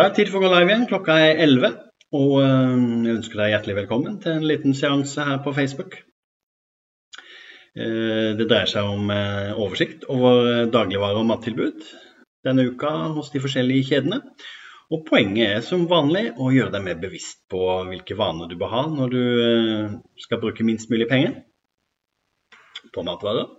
Da er tid for å gå live igjen. Klokka er 11. Og eh, jeg ønsker deg hjertelig velkommen til en liten seanse her på Facebook. Eh, det dreier seg om eh, oversikt over dagligvare- og mattilbud denne uka hos de forskjellige kjedene. Og poenget er som vanlig å gjøre deg mer bevisst på hvilke vaner du bør ha når du skal bruke minst mulig penger på matvarer.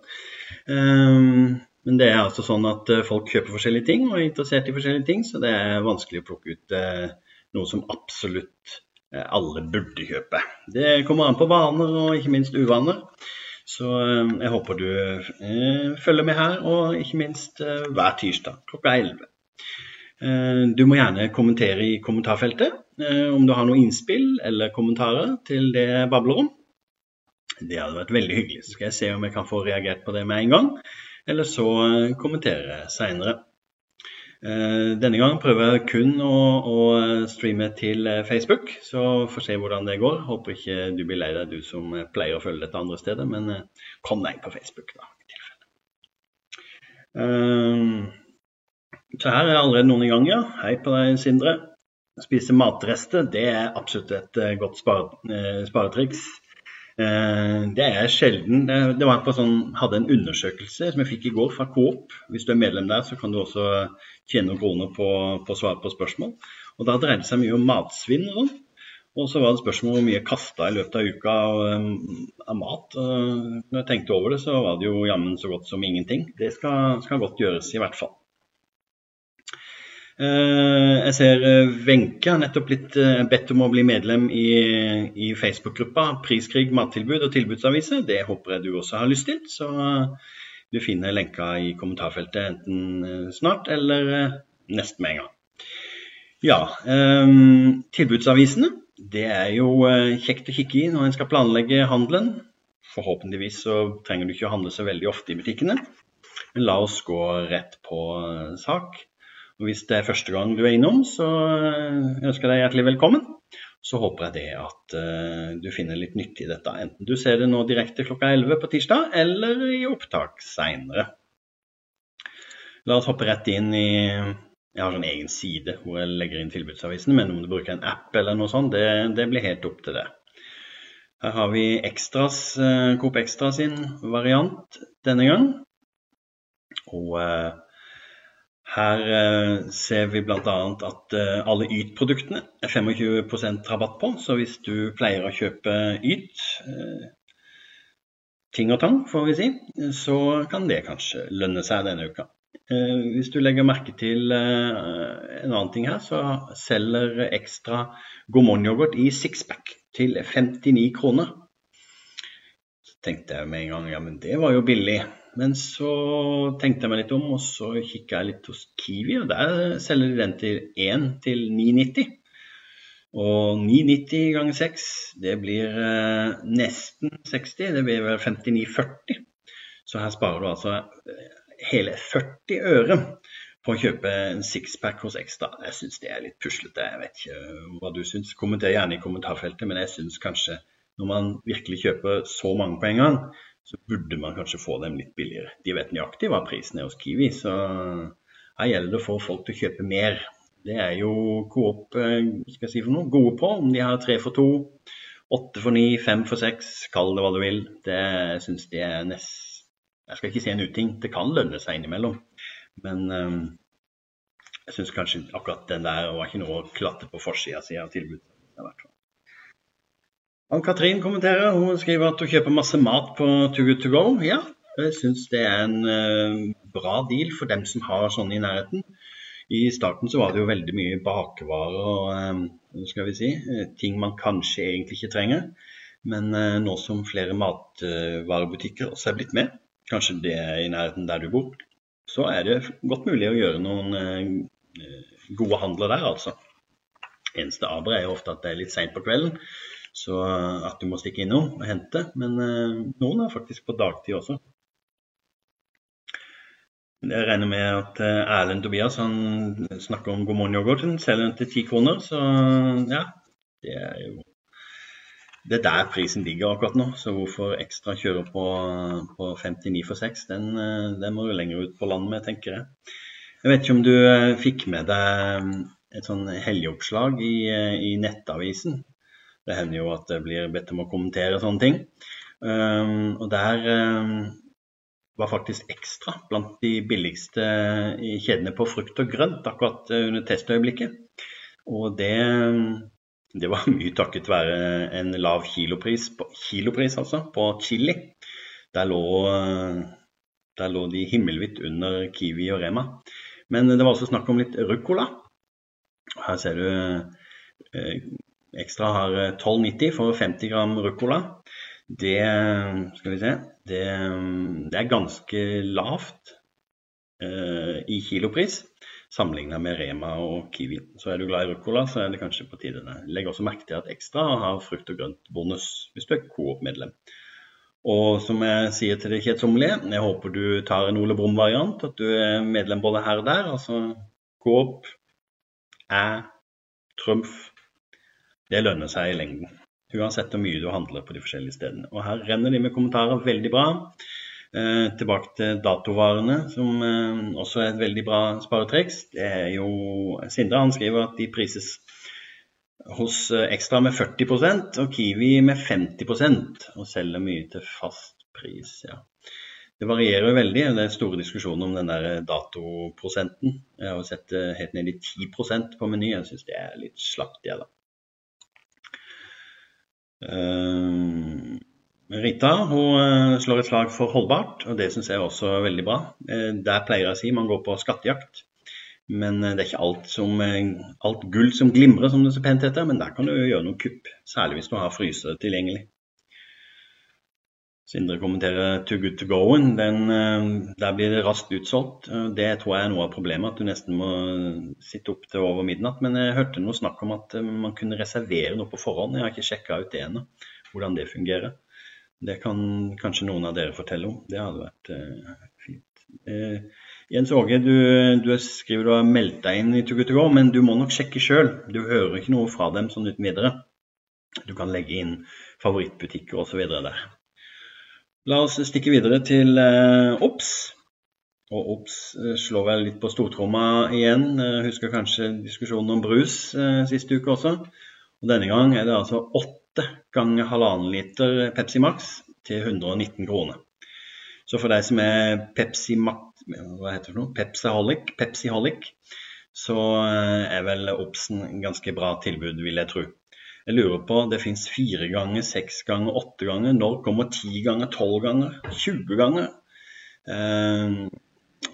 Men det er altså sånn at eh, folk kjøper forskjellige ting og er interessert i forskjellige ting, så det er vanskelig å plukke ut eh, noe som absolutt eh, alle burde kjøpe. Det kommer an på vaner og ikke minst uvaner. Så jeg håper du følger med her, og ikke minst hver tirsdag klokka 11. Du må gjerne kommentere i kommentarfeltet om du har noen innspill eller kommentarer til det jeg babler om. Det hadde vært veldig hyggelig. Så skal jeg se om jeg kan få reagert på det med en gang eller så eh, kommentere seinere. Eh, denne gang prøver jeg kun å, å, streame til eh, Facebook, så får se hvordan det går. Håper ikke du blir lei deg, du som pleier å følge dette andre steder, men kom deg på Facebook, da. Så her er allerede noen i gang, ja. Hei på deg, Sindre. Spise matrester, det er absolutt et godt sparetriks. Eh, det er sjelden. Det var på sånn, hadde en undersøkelse som jeg fikk i går fra Coop. Hvis du er medlem der, så kan du også tjene noen kroner på å svare på spørsmål. Og Da dreide det seg mye om matsvinn og sånn. Og så var det spørsmål hvor mye kasta i løpet av uka av, um, av mat. Og når jeg tenkte over det, så var det jo jammen så godt som ingenting. Det skal, skal godt gjøres, i hvert fall. Eh, jeg ser eh, Wenche har nettopp blitt eh, bedt om å bli medlem i, i Facebook-gruppa Priskrig mattilbud og tilbudsaviser. Det håper jeg du også har lyst til. Så du finner lenka i kommentarfeltet enten snart eller nesten med en gang. Ja, tilbudsavisene. Det er jo kjekt å kikke i når en skal planlegge handelen. Forhåpentligvis så trenger du ikke å handle så veldig ofte i butikkene. Men la oss gå rett på sak. Hvis det er første gang du er innom, så eh, ønsker jeg deg hjertelig velkommen. Så håper jeg det at uh, du finner litt nyttig i dette, enten du ser det nå direkte klokka 11 på tirsdag, eller i opptak seinere. La oss hoppe rett inn i Jeg har en egen side hvor jeg legger inn tilbudsavisene, men om du bruker en app eller noe sånt, det, det blir helt opp til det. Her har vi Extras, uh, Coop Extra sin variant denne gang. Og her eh, ser vi bl.a. at eh, alle Yt-produktene er 25% rabatt på. Så hvis du pleier å kjøpe Yt, eh, ting og tang får vi si, så kan det kanskje lønne seg denne uka. Hvis du legger merke til en annen ting her, så selger Ekstra Gourmand-yoghurt i sixpack til 59 kroner. Så tenkte jeg med en gang ja, men det var jo billig. Men så tenkte jeg meg litt om, og så kikka jeg litt hos Kiwi, og der selger de den til 1 til 9,90. Og 9,90 ganger 6, det blir eh, nesten 60. Det blir vel 59,40. Så her sparer du altså eh, hele 40 øre på å kjøpe en sixpack hos Extra. Jeg syns det er litt puslete. Jeg vet ikke hva du syns. Kommenter gjerne i kommentarfeltet, men jeg syns kanskje når man virkelig kjøper så mange på en gang, så burde man kanskje få dem litt billigere. De vet nøyaktig hva prisen er hos Kiwi, så her gjelder det å få folk til å kjøpe mer. Det er jo Coop eh, skal jeg si for noe, gode på, om de har tre for to, åtte for ni, fem for seks, kall det hva du vil. Det syns de er nest Jeg skal ikke si en uting, det kan lønne seg innimellom. Men um, jeg syns kanskje akkurat den der var ikke noe å klatte på forsida si av tilbudet. Ann-Katrin kommenterer. Hun skriver at hun kjøper masse mat på Too Good To Go. Ja, jeg syns det er en uh, bra deal for dem som har sånne i nærheten. I starten så var det jo veldig mye bakevarer og uh, skal vi si, eh, ting man kanskje egentlig ikke trenger. Men nå som flere matvarebutikker også er blitt med, kanskje det er i nærheten der du bor, så er det godt mulig å gjøre noen gode handler der, altså. Eneste aber er jo ofte at det er litt seint på kvelden. Så eh, at du må stikke innom og hente. Men eh, noen er faktisk på dagtid også. Jeg regner med at eh, Erlend Tobias han snakker om God morgen yoghurten. Selger den til ti kroner, så ja. Det er jo det er der prisen ligger akkurat nå. Så hvorfor ekstra kjøre på, på 59 for 6, den, den, må du lenger ut på land med, tenker jeg. Jeg vet ikke om du fikk med deg et sånn helgeoppslag i, i, Nettavisen. Det hender jo at jeg blir bedt om å kommentere sånne ting. Um, og der um, var faktisk Ekstra blant de billigste kjedene på frukt og grønt akkurat under testøyeblikket. Og det, det var mye takket være en lav kilopris, kilopris altså, på chili. Der lå, der lå de himmelvidt under Kiwi og Rema. Men det var også snakk om litt ruccola. Her ser du eh, Ekstra har 12,90 for 50 gram ruccola det Skal vi se Det, det er ganske lavt eh, i kilopris sammenlignet med Rema og Kiwi. Så er du glad i ruccola, så er det kanskje på tide. Legg også merke til at Ekstra har frukt og grønt-bonus hvis du er Coop-medlem. Og som jeg sier til deg kjedsommelige, jeg håper du tar en Ole Brumm-variant. At du er medlem både her og der. Altså Coop, Æ, Trumf. Det lønner seg i lengden. Uansett hvor mye du handler på de forskjellige stedene. Og her renner de med kommentarer veldig bra. Eh, tilbake til datovarene, som eh, også er et veldig bra sparetriks. Det er jo Sindre han skriver at de prises hos eh, Ekstra med 40% og Kiwi med 50% og selger mye til fast pris. ja. Det varierer jo veldig. Det er store diskusjoner om den der datoprosenten. Jeg har sett det helt ned i 10% på Meny. Jeg syns det er litt slapt, jeg, da. Eh, Rita hun eh, slår et slag for holdbart, og det syns jeg også er veldig bra. Eh, der pleier jeg å si man går på skattejakt. Men det er ikke alt, som, alt gull som glimrer, som det så pent heter. Men der kan du gjøre noen kupp, særlig hvis du har frysere tilgjengelig. Sindre kommenterer 'too good to Go-en. der blir det raskt utsolgt. Det tror jeg er noe av problemet, at du nesten må sitte opp til over midnatt. Men jeg hørte noe snakk om at man kunne reservere noe på forhånd. Jeg har ikke sjekka ut det ennå, hvordan det fungerer. Det kan kanskje noen av dere fortelle om. Det hadde vært eh, fint. Eh, Jens Åge, du, du, skriver du har meldt deg inn i Too Good To Go, men du må nok sjekke sjøl. Du hører ikke noe fra dem sånn uten videre. Du kan legge inn favorittbutikker osv. der. La oss stikke videre til eh, OBS. Og OBS eh, slår vel litt på stortromma igjen. Jeg eh, husker kanskje diskusjonen om brus siste uke også. Og denne gang er det altså åtte ganger halvannen liter Pepsi Max til 119 kroner. Så for deg som er Pepsi Max, hva heter det for? Pepsiholic, Pepsiholic, så er vel Obsen ganske bra tilbud, vil jeg tro. Jeg lurer på, det fins fire ganger, seks ganger, åtte ganger. Når kommer ti ganger, tolv ganger, 20 ganger? Eh,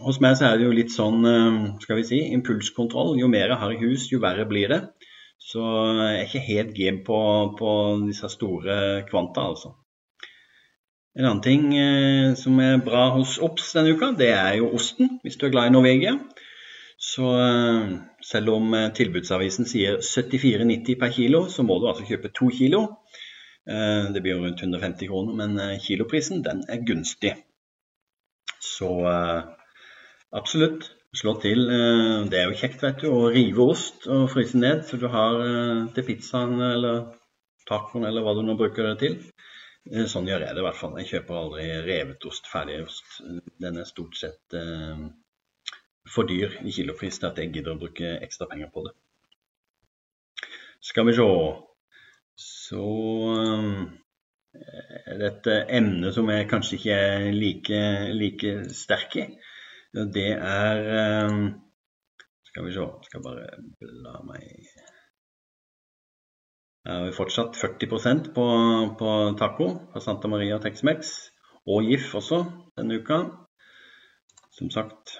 hos meg så er det jo litt sånn, eh, skal vi si, impulskontroll. Jo mer jeg har i hus, jo verre blir det. Så jeg er ikke helt game på, på disse store kvanta, altså. En annen ting eh, som er bra hos Ops denne uka, det er jo osten, hvis du er glad i Norvegia. Så eh, selv om eh, tilbudsavisen sier 74,90 per kilo, så må du altså kjøpe to kilo. Eh, det blir jo rundt 150 kroner, men kiloprisen den er gunstig. Så absolutt, slå til. Det er jo kjekt vet du, å rive ost og fryse ned, så du har til pizzaen eller tacoen eller hva du nå bruker det til. Sånn gjør jeg det i hvert fall. Jeg kjøper aldri revet ost, ferdig ost. Den er stort sett for dyr i kilopris til at jeg gidder å bruke ekstra penger på det. Skal vi se Så eh, er det et emne som jeg kanskje ikke er like, like sterk i. Det er eh, Skal vi se Skal bare bla meg har vi fortsatt 40% på, på taco fra Santa Maria Tex-Mex. Og GIF også denne uka. Som sagt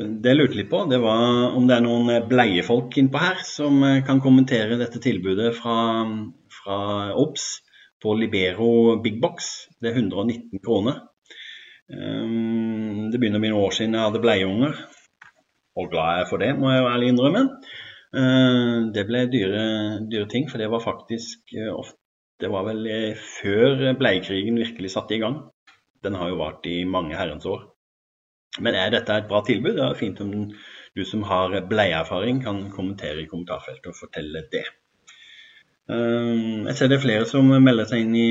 det jeg lurte litt på, det var om det er noen bleiefolk innpå her som eh, kan kommentere dette tilbudet fra, fra OBS på Libero Big Box. Det er 119 kroner. Ehm, det begynner å bli noen år siden jeg hadde bleieunger, og glad jeg er for det, må jeg ærlig innrømme. Ehm, det ble dyre, dyre ting, for det var faktisk eh, ofte Det var vel eh, før bleiekrigen virkelig satte i gang. Den har jo vart i mange herrens år. Men er dette et bra tilbud? Det er fint om du som har bleieerfaring kan kommentere i kommentarfeltet og fortelle det. Um, jeg ser det er flere som melder seg inn i,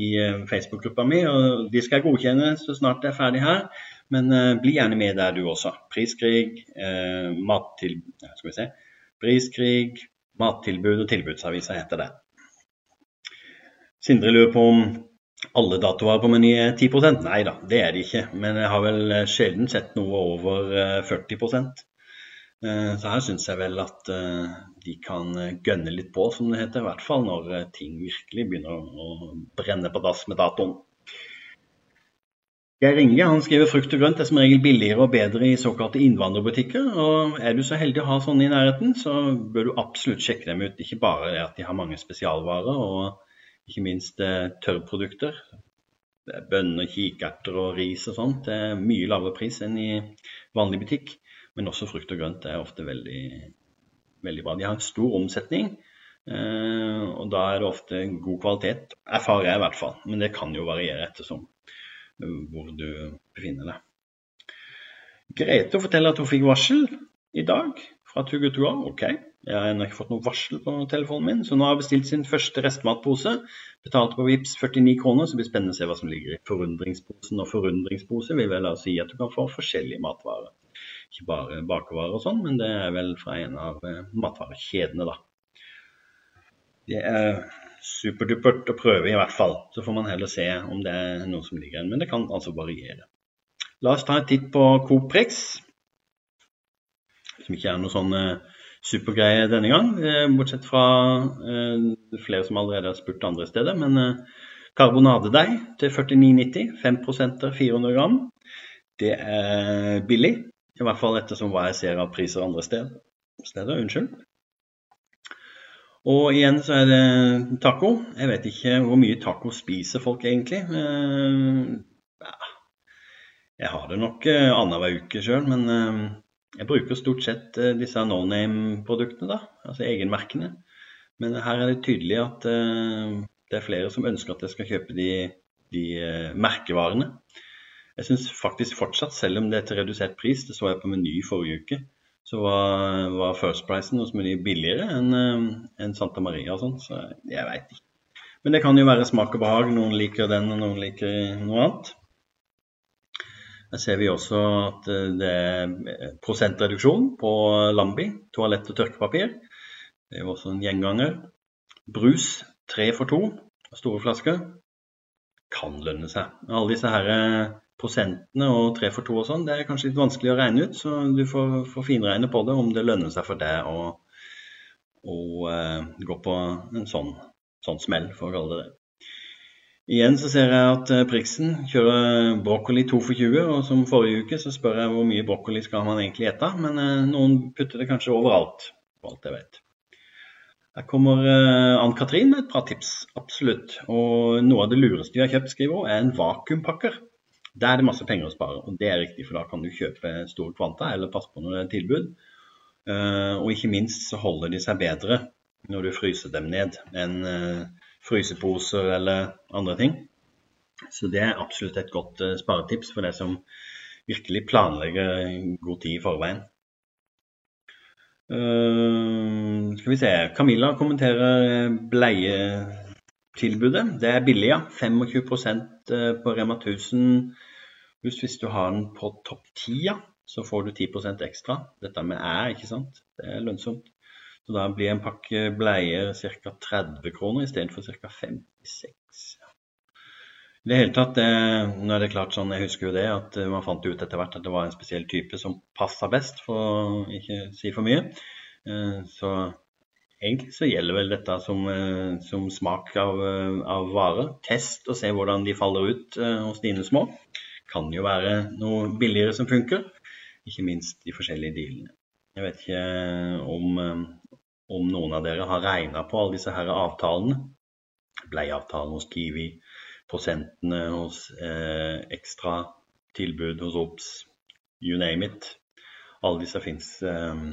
i uh, Facebook-gruppa mi, og de skal godkjenne så snart det er ferdig her. Men uh, bli gjerne med der du også. Priskrig, uh, mattil... Skal vi se. Priskrig, mattilbud og tilbudsaviser heter det. Sindre lurer på om alle datoer på Meny er 10% Nei da, det er de ikke. Men jeg har vel sjelden sett noe over 40 eh, Så her syns jeg vel at eh, de kan gønne litt på, som det heter. I hvert fall når ting virkelig begynner å brenne på dass med datoen. Geir Inge han skriver frukt og grønt er som regel billigere og bedre i såkalte innvandrerbutikker. og Er du så heldig å ha sånne i nærheten, så bør du absolutt sjekke dem ut. Ikke bare det at de har mange spesialvarer, og ikke minst eh, tørrprodukter. Bønner, kikerter og ris og sånt. Er mye lavere pris enn i vanlig butikk. Men også frukt og grønt er ofte veldig, veldig bra. De har stor omsetning. Eh, og da er det ofte god kvalitet, erfarer jeg i hvert fall. Men det kan jo variere ettersom hvor du befinner deg. Grete forteller at hun fikk varsel i dag fra Good To Go. Ok, jeg har ennå ikke fått noe varsel på telefonen min, så nå har jeg bestilt sin første restmatpose. Betalte på VIPS 49 kroner, så det blir spennende å se hva som ligger i forundringsposen. Og forundringspose vil vel da si at du kan få forskjellige matvarer. Ikke bare bakervarer og sånn, men det er vel fra en av eh, matvarekjedene, da. Det er superdupert å prøve, i hvert fall. Så får man heller se om det er noe som ligger igjen. Men det kan altså variere. La oss ta en titt på Coop Prix, som ikke er noe sånn uh, supergreie denne gang. Uh, bortsett fra uh, flere som allerede har spurt andre steder. Men karbonadedeig til 49,90, 5 prosenter, 400 gram. Det er billig, i hvert fall ettersom hva jeg ser av priser andre steder. steder unnskyld. Og igjen så er det taco. Jeg vet ikke hvor mye taco spiser folk egentlig. Eh, jeg har det nok eh, annenhver uke sjøl, men eh, jeg bruker stort sett disse no name-produktene, da. Altså egenmerkene. Men her er det tydelig at det er flere som ønsker at jeg skal kjøpe de, de merkevarene. Jeg syns faktisk fortsatt, selv om det er til redusert pris, det så jeg på Meny forrige uke, så var, var First Pricen hos Meny billigere enn en Santa Maria og sånn, så jeg veit ikke. Men det kan jo være smak og behag. Noen liker den, og noen liker noe annet. Her ser vi også at det er prosentreduksjon på Lambi, toalett og tørkepapir. Det er jo også en gjenganger. Brus tre for to, store flasker, kan lønne seg. Alle disse her prosentene og tre for to og sånn, det er kanskje litt vanskelig å regne ut. Så du får, får finregne på det om det lønner seg for deg å, å uh, gå på en sånn, sånn, smell, for å kalle det det. Igjen så ser jeg at uh, Priksen kjører brokkoli 2 for 20, og som forrige uke så spør jeg hvor mye brokkoli skal man egentlig ete. Men uh, noen putter det kanskje overalt, for alt jeg vet. Her kommer Ann-Katrin med et bra tips, absolutt. Og noe av det lureste vi har kjøpt, skriver hun, er en vakuumpakker. Der er det masse penger å spare, og det er riktig, for da kan du kjøpe store kvanta eller passe på når det er tilbud. Eh, og ikke minst så holder de seg bedre når du fryser dem ned enn eh, fryseposer eller andre ting. Så det er absolutt et godt eh, sparetips for deg som virkelig planlegger god tid i forveien. Uh, skal vi se Camilla kommenterer bleietilbudet. Det er billig, ja. 25 Eh, på Rema 1000 pluss hvis du har den på topp 10, så får du 10% ekstra. Dette med æ, ikke sant. Det er lønnsomt. Så da blir en pakke bleier ca. 30 kroner istedenfor ca. 56. I det hele tatt, det, nå er det klart sånn, jeg husker jo det, at man fant ut etter hvert at det var en spesiell type som passa best, for å ikke si for mye. Eh, så Egentlig så gjelder vel dette som, eh, som smak av, eh, av varer. Test og se hvordan de faller ut eh, hos dine små. Kan jo være noe billigere som funker. Ikke minst de forskjellige dealene. Jeg vet ikke om, om noen av dere har regna på alle disse her avtalene. Bleieavtalen hos Kiwi, prosentene hos eh, ekstra tilbud hos OBS, you name it. Alle disse fins eh,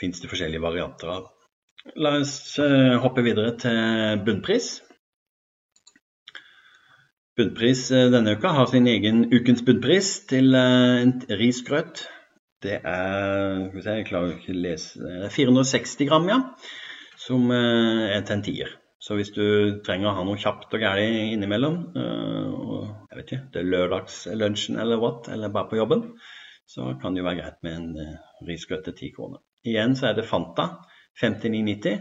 det forskjellige varianter av. La oss eh, hoppe videre til bunnpris. Bunnpris uh, denne uka har sin egen ukens bunnpris til en risgrøt. Det er skal vi se, jeg klarer ikke å lese det er 460 gram, ja. Som er til en tier. Så hvis du trenger å ha noe kjapt og gærent innimellom, og jeg vet ikke, det er lørdagslunsjen eller what, eller bare på jobben, så kan det jo være greit med en risgrøt til 10 kroner. Igjen så er det Fanta 59,90.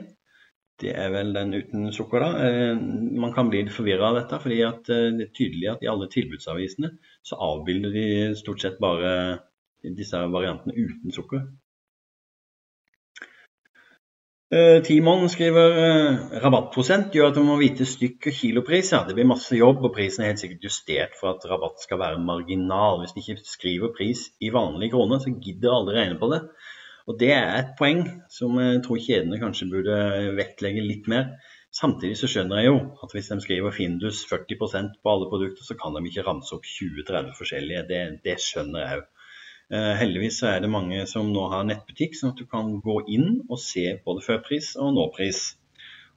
Det er vel den uten sukker, da. Eh, man kan bli forvirra av dette, fordi det er tydelig at i alle tilbudsavisene så avbilder de stort sett bare disse variantene uten sukker. Eh, Timon skriver eh, rabattprosent gjør at man må vite stykk- og kilopris. Ja, det blir masse jobb, og prisen er helt sikkert justert for at rabatt skal være marginal. Hvis de ikke skriver pris i vanlige kroner, så gidder alle regne på det. Og Det er et poeng som jeg tror kjedene kanskje burde vektlegge litt mer. Samtidig så skjønner jeg jo at hvis de skriver Findus 40% på alle produkter, så kan de ikke ramse opp 20-30 forskjellige. Det, det skjønner jeg òg. Eh, heldigvis er det mange som nå har nettbutikk, sånn at du kan gå inn og se både førpris og nåpris.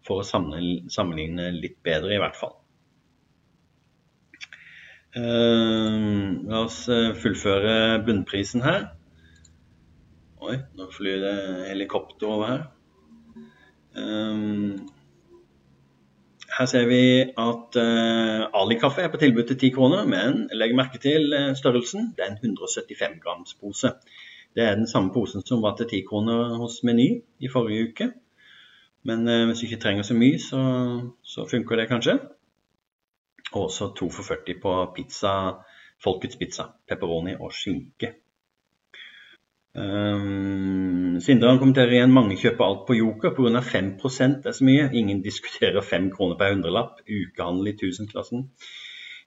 For å sammenligne litt bedre, i hvert fall. Uh, la oss eh, fullføre bunnprisen her. Oi, nå flyr det helikopter over her. Her ser vi at uh, Ali-kaffe er på tilbud til 10 kroner, men legg merke til uh, størrelsen. Det er en 175 grams pose. Det er den samme posen som var til 10 kroner hos Meny i forrige uke. Men uh, hvis du ikke trenger så mye, så, så funker det kanskje. Og også 2 for 40 på pizza, Folkets pizza, pepperoni og skinke. Um, Sindre kommenterer igjen mange kjøper alt på Joker pga. 5 er så mye. Ingen diskuterer 5 kroner per hundrelapp. Ukehandel i 1000-klassen.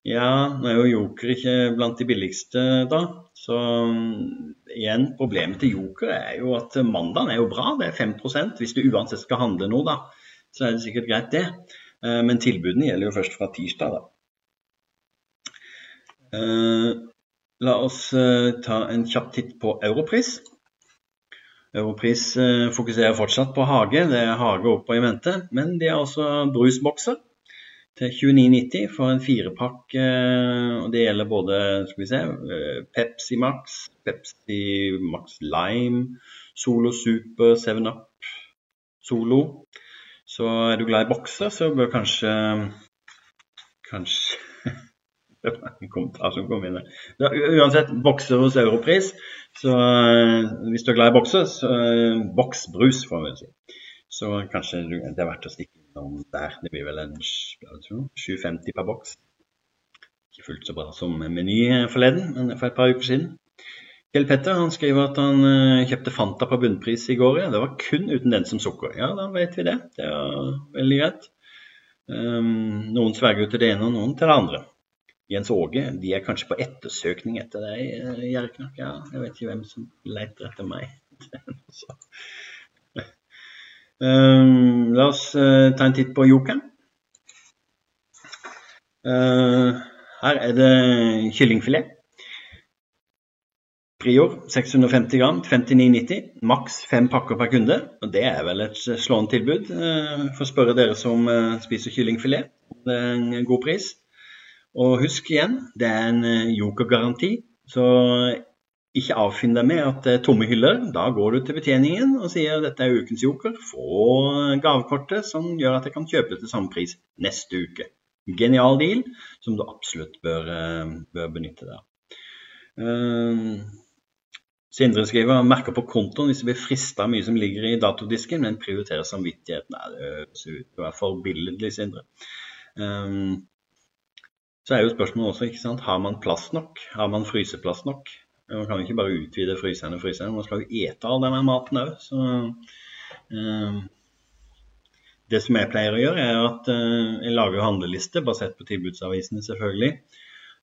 Ja, nå er jo Joker ikke blant de billigste, da. Så um, igjen, problemet til Joker er jo at mandagen er jo bra, det er 5% Hvis du uansett skal handle noe, da, så er det sikkert greit, det. Uh, men tilbudene gjelder jo først fra tirsdag, da. Uh, La oss uh, ta en kjapp titt på Europris. Europris uh, fokuserer fortsatt på hage. Det er hage opp og i mente. Men de har også brusbokser til 29,90 for en firepakk. Uh, og Det gjelder både skal vi se, Pepsi Max, Pepsi Max Lime, Solo Super, 7up, Solo. Så er du glad i bokser, så bør kanskje Kanskje en kommentar som kom inn. Uansett, bokser hos Europris. Så uh, hvis du er glad i bokser, så uh, boksbrus, får vi si. Så kanskje det er verdt å stikke innom der. Det blir vel en 750 per boks. Ikke fullt så bra som Meny forleden, men for et par uker siden. Kjell Petter han skriver at han uh, kjøpte Fanta på bunnpris i går. Ja. Det var kun uten den som sukker. Ja, da vet vi det. Det er veldig greit. Um, noen sverger til det ene, og noen til det andre. Jens Åge, de er kanskje på ettersøkning etter deg, eh, Ja, jeg vet ikke hvem som leter etter meg. um, la oss uh, ta en titt på jokeren. Uh, her er det kyllingfilet. Prior 650 gram, 59,90. Maks fem pakker per kunde. og Det er vel et slående tilbud. Uh, å spørre dere som spiser kyllingfilet. Det er en god pris. Og husk igjen, det er en eh, jokergaranti. Så ikke avfinn deg med at det er tomme hyller. Da går du til betjeningen og sier dette er ukens joker. Få gavekortet som gjør at jeg kan kjøpe det til samme pris neste uke. Genial deal som du absolutt bør, eh, bør benytte deg av. Sindre skriver merker på kontoen hvis det blir frista mye som ligger i datodisken, men prioriterer samvittigheten. Nei, det høres ut til å være forbilledlig, Sindre. Um, så er jo spørsmålet også, ikke sant, har man plass nok? Har man fryseplass nok? Man kan jo ikke bare utvide fryseren og fryseren, man skal jo ete all denne maten òg. Så eh, det som jeg pleier å gjøre, er at eh, jeg lager handleliste basert på tilbudsavisene, selvfølgelig.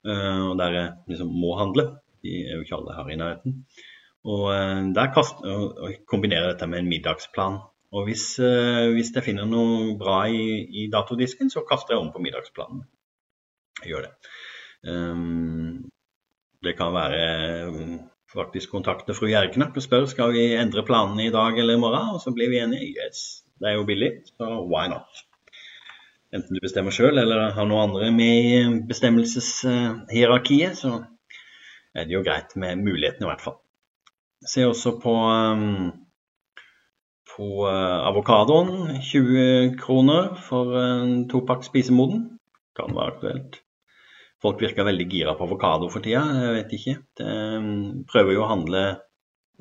Eh, og der jeg liksom må handle. De er jo ikke alle her i nærheten. Og der kaster, og kombinerer dette med en middagsplan. Og hvis, hvis jeg finner noe bra i, i datodisken, så kaster jeg om på middagsplanen gjør det. Um, det kan være um, faktisk kontakte fru Gjerknapp og spørre skal vi endre planene i dag eller i morgen, og så blir vi enige. Yes, det er jo billig, så why not? Enten du bestemmer sjøl eller har noen andre med i bestemmelseshierarkiet, så er det jo greit med mulighetene i hvert fall. Se også på, um, på uh, avokadoen. 20 kroner for en topakk spisemoden. Kan være aktuelt. Folk virker veldig gira på avokado for tida. Jeg vet ikke. De um, prøver jo å handle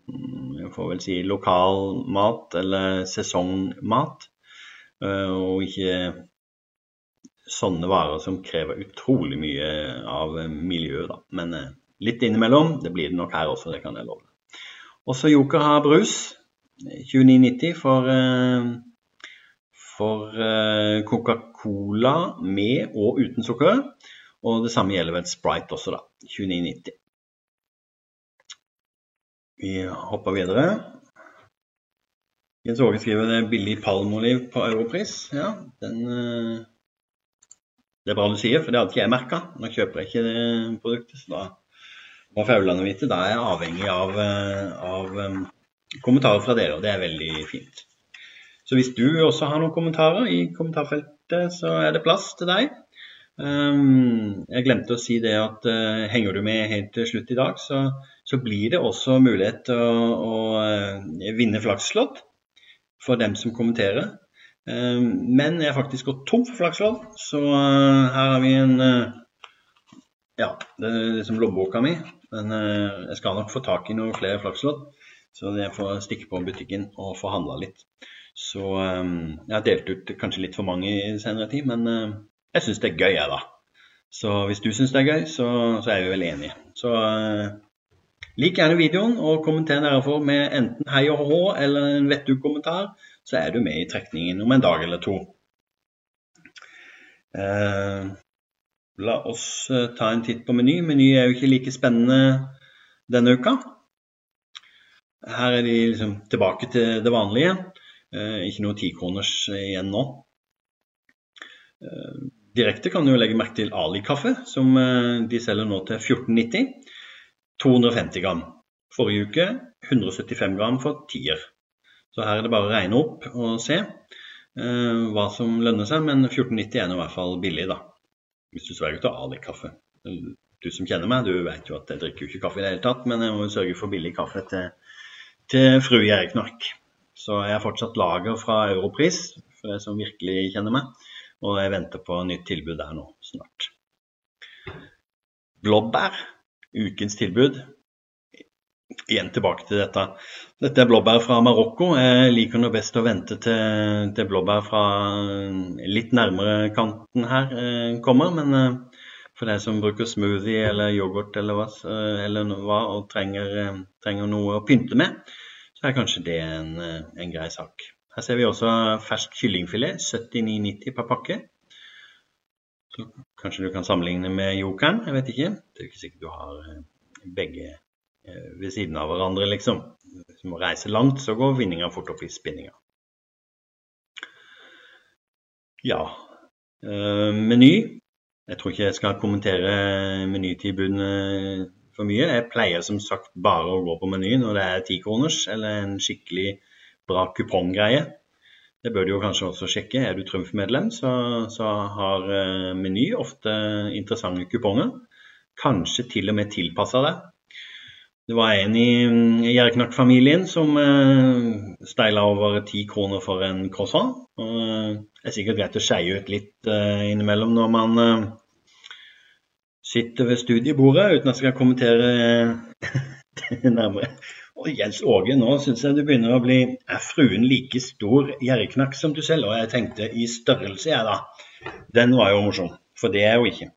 jeg får vel si lokal mat eller sesongmat. Og ikke sånne varer som krever utrolig mye av miljøet, da. Men litt innimellom, det blir det nok her også, det kan jeg love. Også Joker har brus. 29,90 for, for Coca-Cola med og uten sukker. Og det samme gjelder vel Sprite også, da. 29,90. Vi hopper videre. Jens Åge skriver det er billig palmeoliv på europris. Ja, den eh, Det er bra du sier, for det hadde ikke jeg merka. Nå kjøper jeg ikke det produktet, så da må faulene vite. Da er jeg avhengig av, eh, av eh, kommentarer fra dere, og det er veldig fint. Så hvis du også har noen kommentarer i kommentarfeltet, så er det plass til deg. Um, jeg glemte å si det at uh, henger du med helt til slutt i dag, så, så blir det også mulighet å, å uh, vinne flakslodd for dem som kommenterer. Um, men jeg har faktisk gått tom for flakslodd, så uh, her har vi en Ja, det er liksom lommeboka mi. Men jeg skal nok få tak i noen flere flakslodd, så jeg får stikke på butikken og få handla litt. Så um, jeg har delt ut kanskje litt for mange i senere tid, men jeg syns det er gøy, jeg, da. Så hvis du syns det er gøy, så, så, er vi vel enige. Så uh, lik gjerne videoen og kommenter derfor med enten hei og hå eller en vet du-kommentar, så er du med i trekningen om en dag eller to. Uh, la oss uh, ta en titt på Meny. Meny er jo ikke like spennende denne uka. Her er de liksom tilbake til det vanlige. ikke noe tikroners igjen nå. Direkte kan du legge merke til Ali-kaffe, som eh, de selger nå til 14,90. 250 gram. Forrige uke 175 gram for tier. Så her er det bare å regne opp og se eh, hva som lønner seg, men 14,90 er i hvert fall billig, da. Hvis du sverger til Ali-kaffe. Du som kjenner meg, du vet jo at jeg drikker jo ikke kaffe i det hele tatt, men jeg må sørge for billig kaffe til, til frue Erik Nark. Så jeg har fortsatt lager fra Europris, for de som virkelig kjenner meg. Og jeg venter på nytt tilbud der nå snart. Blåbær, ukens tilbud. Igjen tilbake til dette. Dette er blåbær fra Marokko. Jeg liker nå best å vente til, til blåbær fra litt nærmere kanten her eh, kommer. Men eh, for deg som bruker smoothie eller yoghurt eller hva, eh, eller hva og trenger, trenger, noe å pynte med, så er kanskje det en, en grei sak. Her ser vi også fersk kyllingfilet, 79,90 per pakke. Så kanskje du kan sammenligne med Jokeren, jeg vet ikke. Det er ikke sikkert du har eh, begge eh, ved siden av hverandre, liksom. Hvis du må reise langt, så går vinninga fort opp i spinninga. Ja. Uh, meny. Jeg tror ikke jeg skal kommentere menytilbudene for mye. Jeg pleier som sagt bare å gå på Meny når det er tikroners eller en skikkelig bra kuponggreie. Det bør du jo kanskje også sjekke. Er du Trumf-medlem, så, så, har uh, Meny ofte interessante kuponger. Kanskje til og med tilpassa deg. Det var en i Gjerknakk-familien som uh, steila over ti kroner for en croissant. Det er sikkert greit å skeie ut litt innimellom når man sitter ved studiebordet, uten at jeg skal kommentere det nærmere. Jens Åge, nå syns jeg du begynner å bli Er fruen like stor gjerriknakk som du selv? Og jeg tenkte i størrelse, jeg, da. Den var jo morsom. For det er jo ikke.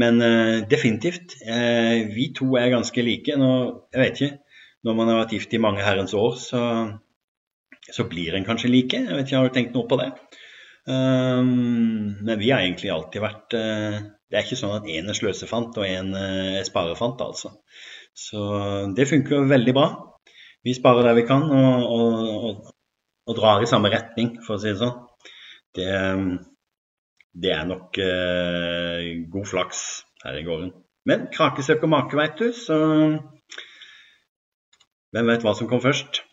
Men uh, definitivt. Uh, vi to er ganske like. Nå, jeg vet ikke. Når man har vært gift i mange herrens år, så, så blir en kanskje like. Jeg vet ikke, Har du tenkt noe på det? Um, men vi har egentlig alltid vært uh, Det er ikke sånn at én er sløsefant og én er sparefant, altså. Så det funker veldig bra. Vi sparer der vi kan, og, og, og, og drar i samme retning, for å si det sånn. Det, det er nok eh, god flaks her i gården. Men krake søker make, veit du, så hvem vet hva som kom først?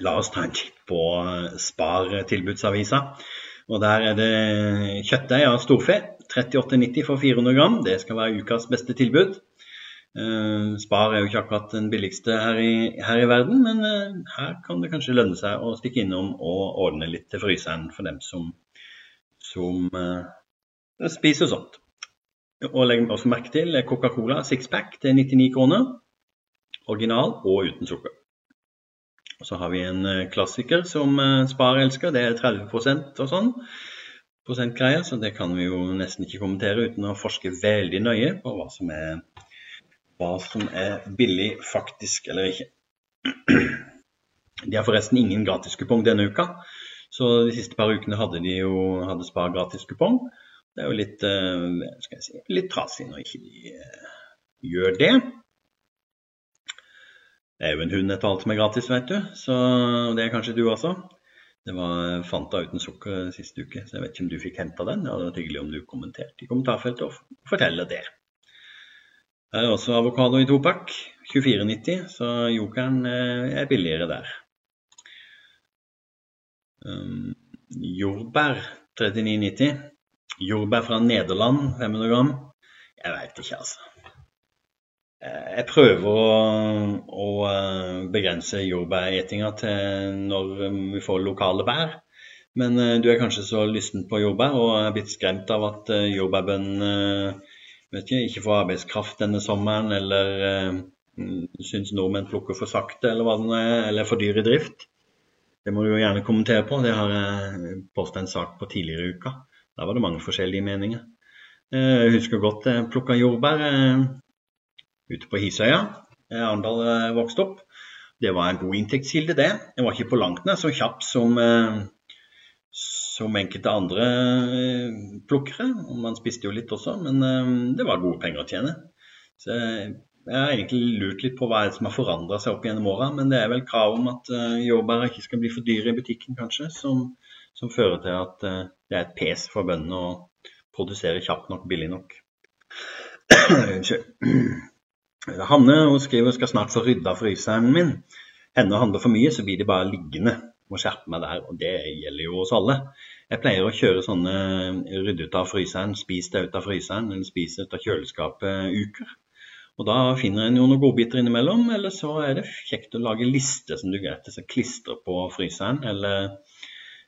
La oss ta en titt på eh, Spar-tilbudsavisa. Og Der er det kjøttdeig av storfe. 38,90 for 400 gram. Det skal være ukas beste tilbud. Uh, Spar er jo ikke akkurat den billigste her i, her i verden, men uh, her kan det kanskje lønne seg å stikke innom og ordne litt til fryseren for dem som, som uh, spiser sånt. Og legg også merke til Coca-Cola sixpack til 99 kroner. Original og uten sukker. Og så har vi en klassiker som Spar elsker, det er 30% og sånn. Prosentgreier, så det kan vi jo nesten ikke kommentere uten å forske veldig nøye på hva som er, hva som er billig faktisk eller ikke. De har forresten ingen gratiskupong denne uka. Så de siste par ukene hadde de jo hadde Spar gratiskupong. Det er jo litt, uh, skal jeg si, litt trasig når ikke de uh, gjør det. Det er jo en hund etter alt som er gratis, vet du. Så det er kanskje du også. Det var Fanta uten sukker siste uke, så jeg vet ikke om du fikk henta den. Det hadde vært hyggelig om du kommenterte i kommentarfeltet og forteller det. Det er også avokado i topakk, 24,90, så jokeren eh, er billigere der. Um, jordbær 39,90. Jordbær fra Nederland 500 gram. Jeg veit ikke, altså. Eh, jeg prøver å, å eh, begrense jordbæretinga til når vi får lokale bær. Men du er kanskje så lysten på jordbær og er blitt skremt av at jordbærbøndene ikke, ikke får arbeidskraft denne sommeren, eller syns nordmenn plukker for sakte, eller hva det er, eller for dyr i drift. Det må du jo gjerne kommentere på. Det har jeg postet en sak på tidligere i uka. Der var det mange forskjellige meninger. Eh, jeg husker godt jeg plukka jordbær eh, ute på Hisøya, Arendal eh, vokste opp. Det var en god inntektskilde, det. Jeg var ikke på langt nær så kjapp som, som enkelte andre plukkere. Og Man spiste jo litt også, men det var gode penger å tjene. Så jeg har egentlig lurt litt på hva som har forandra seg opp gjennom åra, men det er vel krav om at uh, jordbær ikke skal bli for dyre i butikken, kanskje, som, som fører til at det er et pes for bøndene å produsere kjapt nok, billig nok. Hanne hun skriver skal snart få rydda fryseren min. Henne handler for mye, så blir de bare liggende. Må skjerpe meg der, og det gjelder jo oss alle. Jeg pleier å kjøre sånne rydde ut av fryseren, spis det ut av fryseren, eller spis det ut av kjøleskapet-uker. Og Da finner en jo noen godbiter innimellom, eller så er det kjekt å lage lister som du greit klistrer på fryseren eller,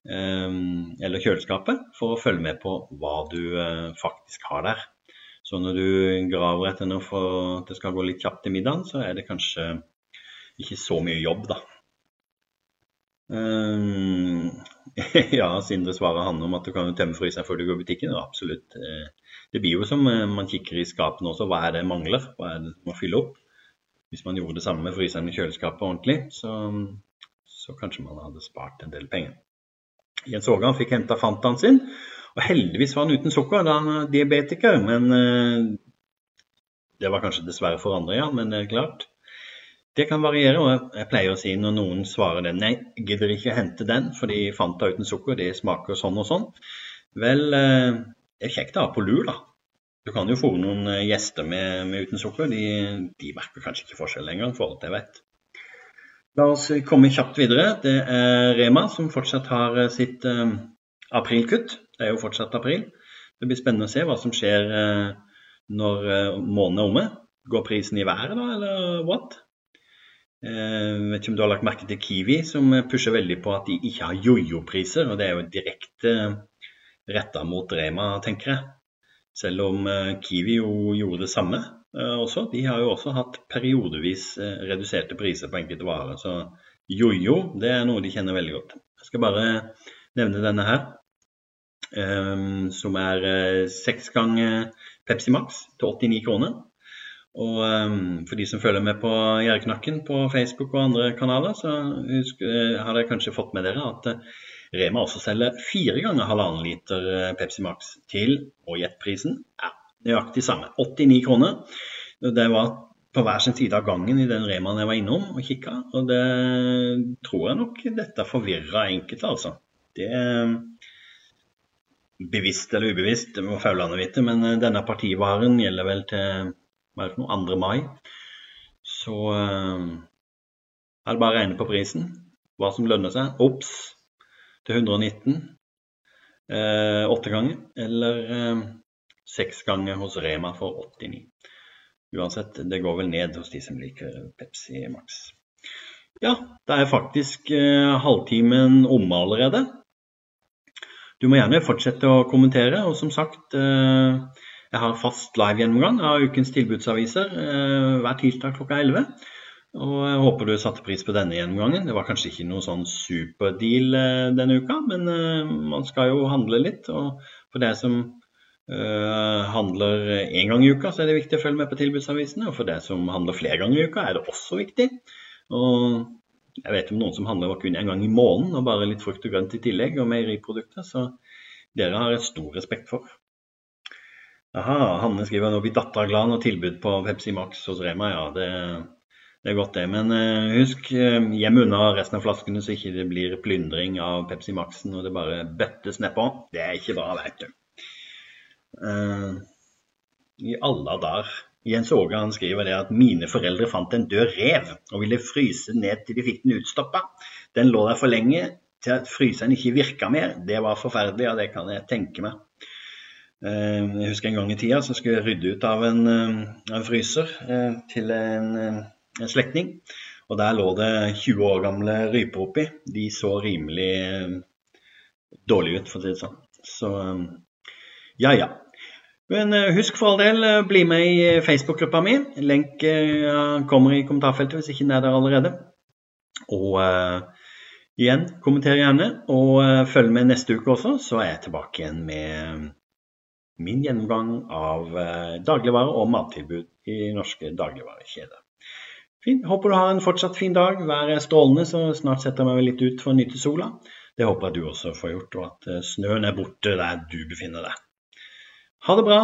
um, eller, kjøleskapet, for å følge med på hva du faktisk har der. Så når du graver etter noe for at det skal gå litt kjapt til middagen, så er det kanskje ikke så mye jobb, da. Um, ja, Sindre svarer han om at du kan tømme fryseren før du går i butikken. Ja, absolutt. Uh, det blir jo som eh, man kikker i skapene også, hva er det mangler? Hva er det man fyller opp? Hvis man gjorde det samme med fryseren i kjøleskapet ordentlig, så, så kanskje man hadde spart en del penger. Jens Ågan fikk henta Fantaen sin, og heldigvis var han uten sukker da han er diabetiker. Men eh, det var kanskje dessverre for andre, ja. Men det er klart. Det kan variere, og jeg pleier å si når noen svarer det nei, gidder ikke hente den fordi Fanta uten sukker, det smaker sånn og sånn. Vel, eh, det er kjekt å ha på lur, da. Du kan jo få noen eh, gjester med, med uten sukker. De, de, merker kanskje ikke forskjell engang, for alt jeg vet. La oss komme kjapt videre. Det er Rema som fortsatt har eh, sitt eh, aprilkutt. Det er jo fortsatt april. Det blir spennende å se hva som skjer eh, når måneden er omme. Går prisen i været da, eller what? Jeg vet ikke om du har lagt merke til Kiwi, som pusher veldig på at de ikke har jojo-priser. og Det er jo direkte retta mot Rema, tenker jeg. Selv om eh, Kiwi jo gjorde det samme eh, også. De har jo også hatt periodevis eh, reduserte priser på enkelte varer. Så jojo, det er noe de kjenner veldig godt. Jeg skal bare nevne denne her, som er seks ganger Pepsi Max til 89 kroner. Og for de som følger med på Gjerdeknakken på Facebook og andre kanaler, så husk, har dere kanskje fått med dere at Rema også selger fire ganger halvannen liter uh, Pepsi Max til, og gjett prisen, ja, nøyaktig samme, 89 kroner. Det var på hver sin side av gangen i den Remaen jeg var innom og kikka, og det tror jeg nok dette forvirra enkelte, altså. Det Bevisst eller ubevisst, det må faulene vite, men denne partivaren gjelder vel til hva er det for noe, 2. mai. Så uh, er det bare å regne på prisen. Hva som lønner seg. Ops, til 119 eh, åtte ganger, eller eh, seks ganger hos Rema for 89. Uansett, det går vel ned hos de som liker Pepsi Max. Ja, det er faktisk eh, halvtimen omme allerede. Du må gjerne fortsette å kommentere, og som sagt eh, jeg har fast live-gjennomgang av ukens tilbudsaviser eh, hver tirsdag klokka 11. Og jeg håper du satte pris på denne gjennomgangen. Det var kanskje ikke noe sånn superdeal eh, denne uka, men eh, man skal jo handle litt. Og for deg som handler én gang i uka, så er det viktig å følge med på tilbudsavisene. Og for deg som handler flere ganger i uka, er det også viktig. Og jeg vet om noen som handler kun en gang i måneden og bare litt frukt og grønt i tillegg, og meieriprodukter. Så dere har jeg stor respekt for. Aha, Hanne skriver nå blir dattera glad når tilbud på Pepsi Max hos Rema. Ja, det det er godt, det. Men uh, husk, gjem unna resten av flaskene, så ikke det blir plyndring av Pepsi Max-en og det bare bøttes nedpå. Det er ikke bra, veit du. Uh, I alle dager. Jens Åge han skriver det at mine foreldre fant en død rev og ville fryse ned til de fikk den utstoppa. Den lå der for lenge til at fryseren ikke virka mer. Det var forferdelig, og det kan jeg tenke meg. Jeg husker en gang i tida så skulle jeg rydde ut av en, en fryser til en en slektning. Og der lå det 20 år gamle ryper oppi. De så rimelig eh, dårlige ut, for å si det sånn. Så eh, ja, ja. Men eh, husk for all del, bli med i Facebook-gruppa mi. Lenk kommer i kommentarfeltet hvis ikke den er der allerede. Og uh, igjen, kommenter gjerne. Og uh, følg med neste uke også, så er jeg tilbake igjen med min gjennomgang av dagligvarer dagligvare og mattilbud i norske dagligvarekjeder. Håper du har en fortsatt fin dag. Været er strålende, så snart setter jeg meg litt ut for å nyte sola. Det håper jeg du også får gjort, og at eh, snøen er borte der du befinner deg. Ha det bra.